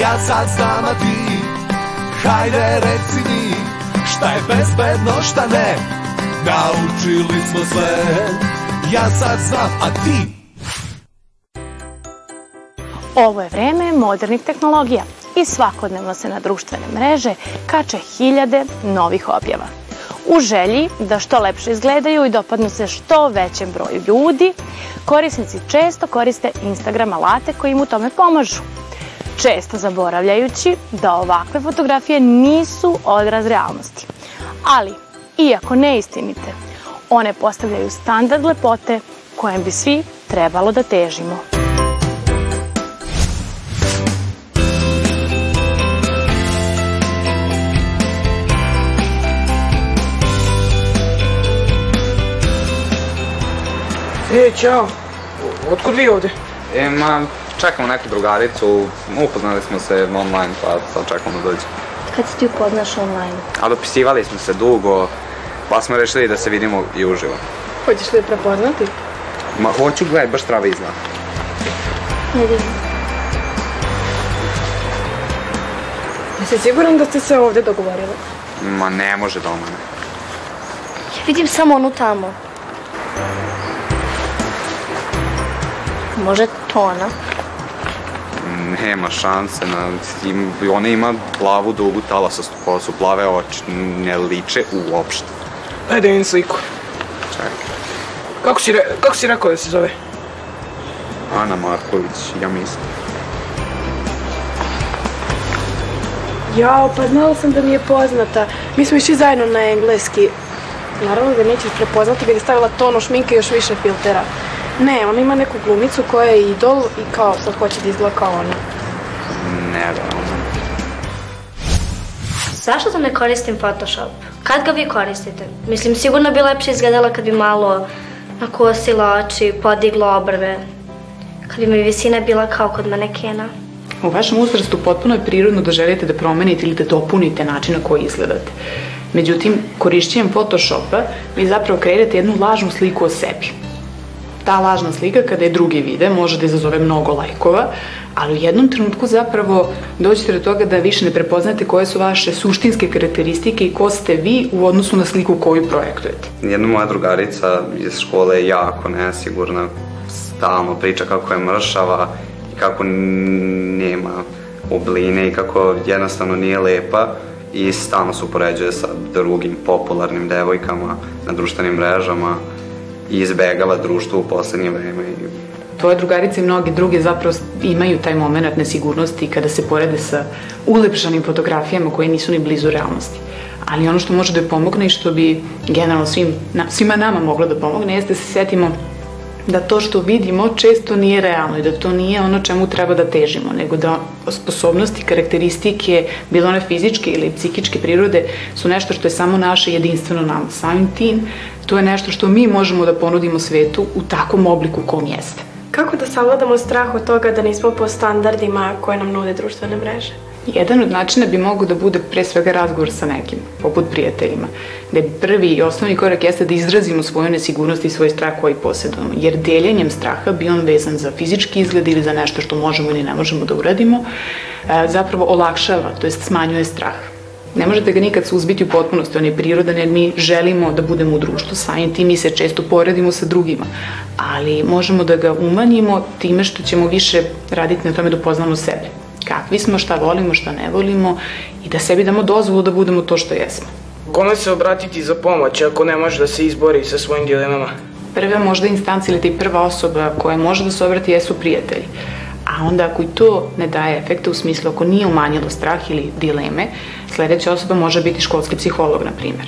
Ja sad znam, a ti Hajde reci mi Šta je bezbedno, šta ne Naučili smo sve Ja sad znam, a ti Ovo je vreme modernih tehnologija i svakodnevno se na društvene mreže kače hiljade novih objava. U želji da što lepše izgledaju i dopadnu se što većem broju ljudi, korisnici često koriste Instagram alate koji im u tome pomažu. Često zaboravljajući da ovakve fotografije nisu odraz realnosti. Ali, iako neistinite, one postavljaju standard lepote kojem bi svi trebalo da težimo. E, čao. Otkud vi ovde? E, ma, čekamo neku drugaricu, upoznali smo se online, pa sad čekamo da dođe. Kad se ti upoznaš online? A dopisivali smo se dugo, pa smo rešili da se vidimo i uživo. Hoćeš li je prepoznati? Ma, hoću gledaj, baš trava izgleda. Ne vidim. Jesi siguran da ste se ovde dogovorili? Ma, ne može doma, ne. Ja vidim samo onu tamo. Može to ona? Nema šanse, na, im, ona ima plavu dugu talasastu kosu, plave oči, ne liče uopšte. Ajde, vidim sliku. Čekaj, Kako si, re, kako si rekao da se zove? Ana Marković, ja mislim. Jao, pa znala sam da mi je poznata. Mi smo išli zajedno na engleski. Naravno da nećeš prepoznati kad je stavila tono šminke i još više filtera. Ne, ona ima neku glumicu koja je idol i kao sad hoće da izgleda kao ona. Nerealno. Zašto da ne koristim Photoshop? Kad ga vi koristite? Mislim, sigurno bi lepše izgledala kad bi malo nakosila oči, podigla obrve. Kad bi mi visina bila kao kod manekena. U vašem uzrastu potpuno je prirodno da želite da promenite ili da dopunite način na koji izgledate. Međutim, korišćenjem Photoshopa vi zapravo kreirate jednu lažnu sliku o sebi. Ta lažna slika, kada je drugi vide, može da izazove mnogo lajkova, ali u jednom trenutku zapravo dođete do toga da više ne prepoznate koje su vaše suštinske karakteristike i ko ste vi u odnosu na sliku koju projektujete. Jedna moja drugarica iz škole je jako nesigurna, stalno priča kako je mršava i kako nema obline i kako jednostavno nije lepa i stalno se upoređuje sa drugim popularnim devojkama na društvenim mrežama i izbegava društvo u poslednje vreme. Tvoje drugarice i mnogi druge zapravo imaju taj moment nesigurnosti kada se porede sa ulepšanim fotografijama koje nisu ni blizu realnosti. Ali ono što može da joj pomogne i što bi generalno svim, na, svima nama moglo da pomogne jeste da se setimo da to što vidimo često nije realno i da to nije ono čemu treba da težimo, nego da sposobnosti, karakteristike, bilo one fizičke ili psihičke prirode, su nešto što je samo naše jedinstveno nam. Samim tim, to je nešto što mi možemo da ponudimo svetu u takvom obliku kom jeste. Kako da savladamo strah od toga da nismo po standardima koje nam nude društvene mreže? Jedan od načina bi mogao da bude pre svega razgovor sa nekim, poput prijateljima, gde prvi i osnovni korak jeste da izrazimo svoju nesigurnost i svoj strah koji posjedujemo, jer deljenjem straha, bi on vezan za fizički izgled ili za nešto što možemo ili ne možemo da uradimo, e, zapravo olakšava, to jest smanjuje strah. Ne možete ga nikad suzbiti u potpunosti, on je prirodan jer mi želimo da budemo u društvu, samim tim mi se često poredimo sa drugima, ali možemo da ga umanjimo time što ćemo više raditi na tome da upoznamo sebe. Kakvi smo, šta volimo, šta ne volimo i da sebi damo dozvolu da budemo to što jesmo. Kome se obratiti za pomoć ako ne može da se izbori sa svojim dilemama? Prva možda instanca ili ti prva osoba koja može da se obrati jesu prijatelji. A onda ako i to ne daje efekta u smislu ako nije umanjilo strah ili dileme, sledeća osoba može biti školski psiholog, na primjer.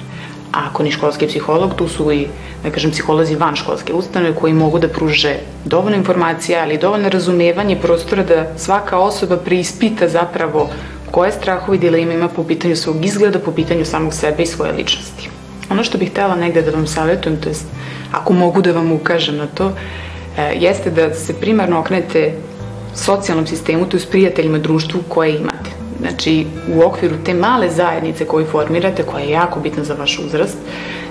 A ako ni školski psiholog, tu su i, da kažem, psiholozi van školske ustanove koji mogu da pruže dovoljno informacija, ali i dovoljno razumevanje prostora da svaka osoba preispita zapravo koje strahove i dileme ima po pitanju svog izgleda, po pitanju samog sebe i svoje ličnosti. Ono što bih htela negde da vam savjetujem, to jest ako mogu da vam ukažem na to, e, jeste da se primarno okrenete socijalnom sistemu, to je s prijateljima društvu koje imate. znači u okviru te male zajednice koju formirate, koja je jako bitna za vaš uzrast,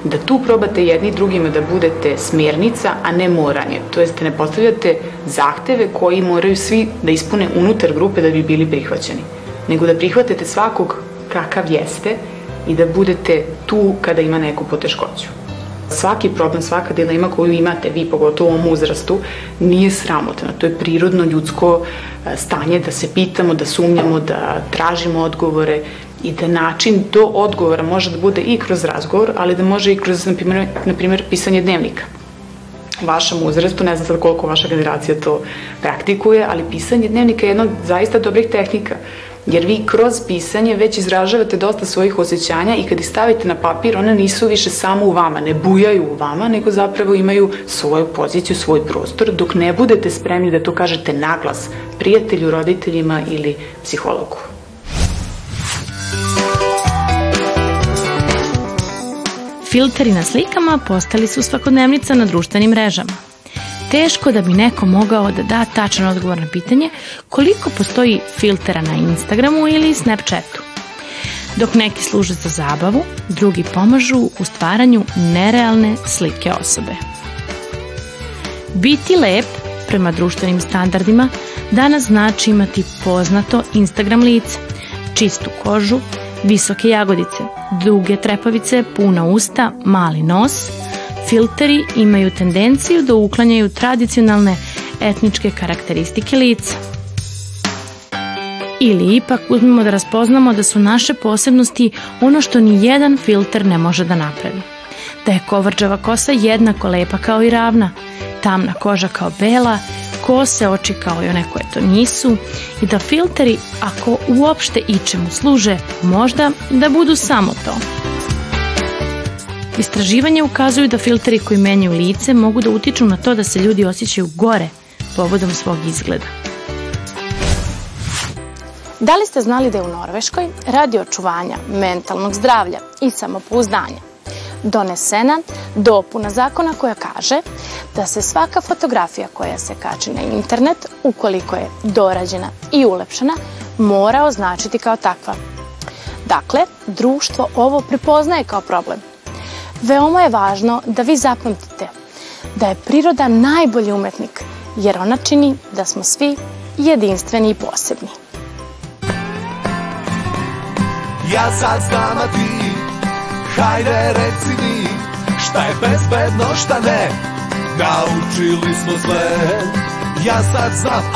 da tu probate jedni drugima da budete smjernica, a ne moranje. To jest ne postavljate zahteve koji moraju svi da ispune unutar grupe da bi bili prihvaćeni, nego da prihvatite svakog kakav jeste i da budete tu kada ima neku poteškoću. Svaki problem, svaka dilema koju imate, vi pogotovo u ovom uzrastu, nije sramotna. To je prirodno ljudsko e, stanje da se pitamo, da sumnjamo, da tražimo odgovore i da način do odgovora može da bude i kroz razgovor, ali da može i kroz, na primjer, na primjer pisanje dnevnika vašem uzrastu, ne znam sad koliko vaša generacija to praktikuje, ali pisanje dnevnika je jedna od zaista dobrih tehnika jer vi kroz pisanje već izražavate dosta svojih osjećanja i kad ih stavite na papir, one nisu više samo u vama, ne bujaju u vama, nego zapravo imaju svoju poziciju, svoj prostor, dok ne budete spremni da to kažete naglas prijatelju, roditeljima ili psihologu. Filteri na slikama postali su svakodnevnica na društvenim mrežama teško da bi neko mogao da da tačan odgovor na pitanje koliko postoji filtera na Instagramu ili Snapchatu. Dok neki služe za zabavu, drugi pomažu u stvaranju nerealne slike osobe. Biti lep prema društvenim standardima danas znači imati poznato Instagram lice, čistu kožu, visoke jagodice, duge trepavice, puna usta, mali nos, filteri imaju tendenciju da uklanjaju tradicionalne etničke karakteristike lica. Ili ipak uzmemo da raspoznamo da su naše posebnosti ono što ni jedan filter ne može da napravi. Da je kovrđava kosa jednako lepa kao i ravna, tamna koža kao bela, kose oči kao i one koje to nisu i da filteri, ako uopšte ičemu služe, možda da budu samo to. Istraživanja ukazuju da filteri koji menjaju lice mogu da utiču na to da se ljudi osjećaju gore povodom svog izgleda. Da li ste znali da je u Norveškoj radi očuvanja mentalnog zdravlja i samopouzdanja donesena dopuna zakona koja kaže da se svaka fotografija koja se kači na internet, ukoliko je dorađena i ulepšana, mora označiti kao takva. Dakle, društvo ovo prepoznaje kao problem – Veoma je važno da vi zapamtite da je priroda najbolji umetnik, jer ona čini da smo svi jedinstveni i posebni. Ja sad znam, a ti, hajde reci mi, šta je bezbedno, šta ne, naučili smo sve. Ja sad znam, a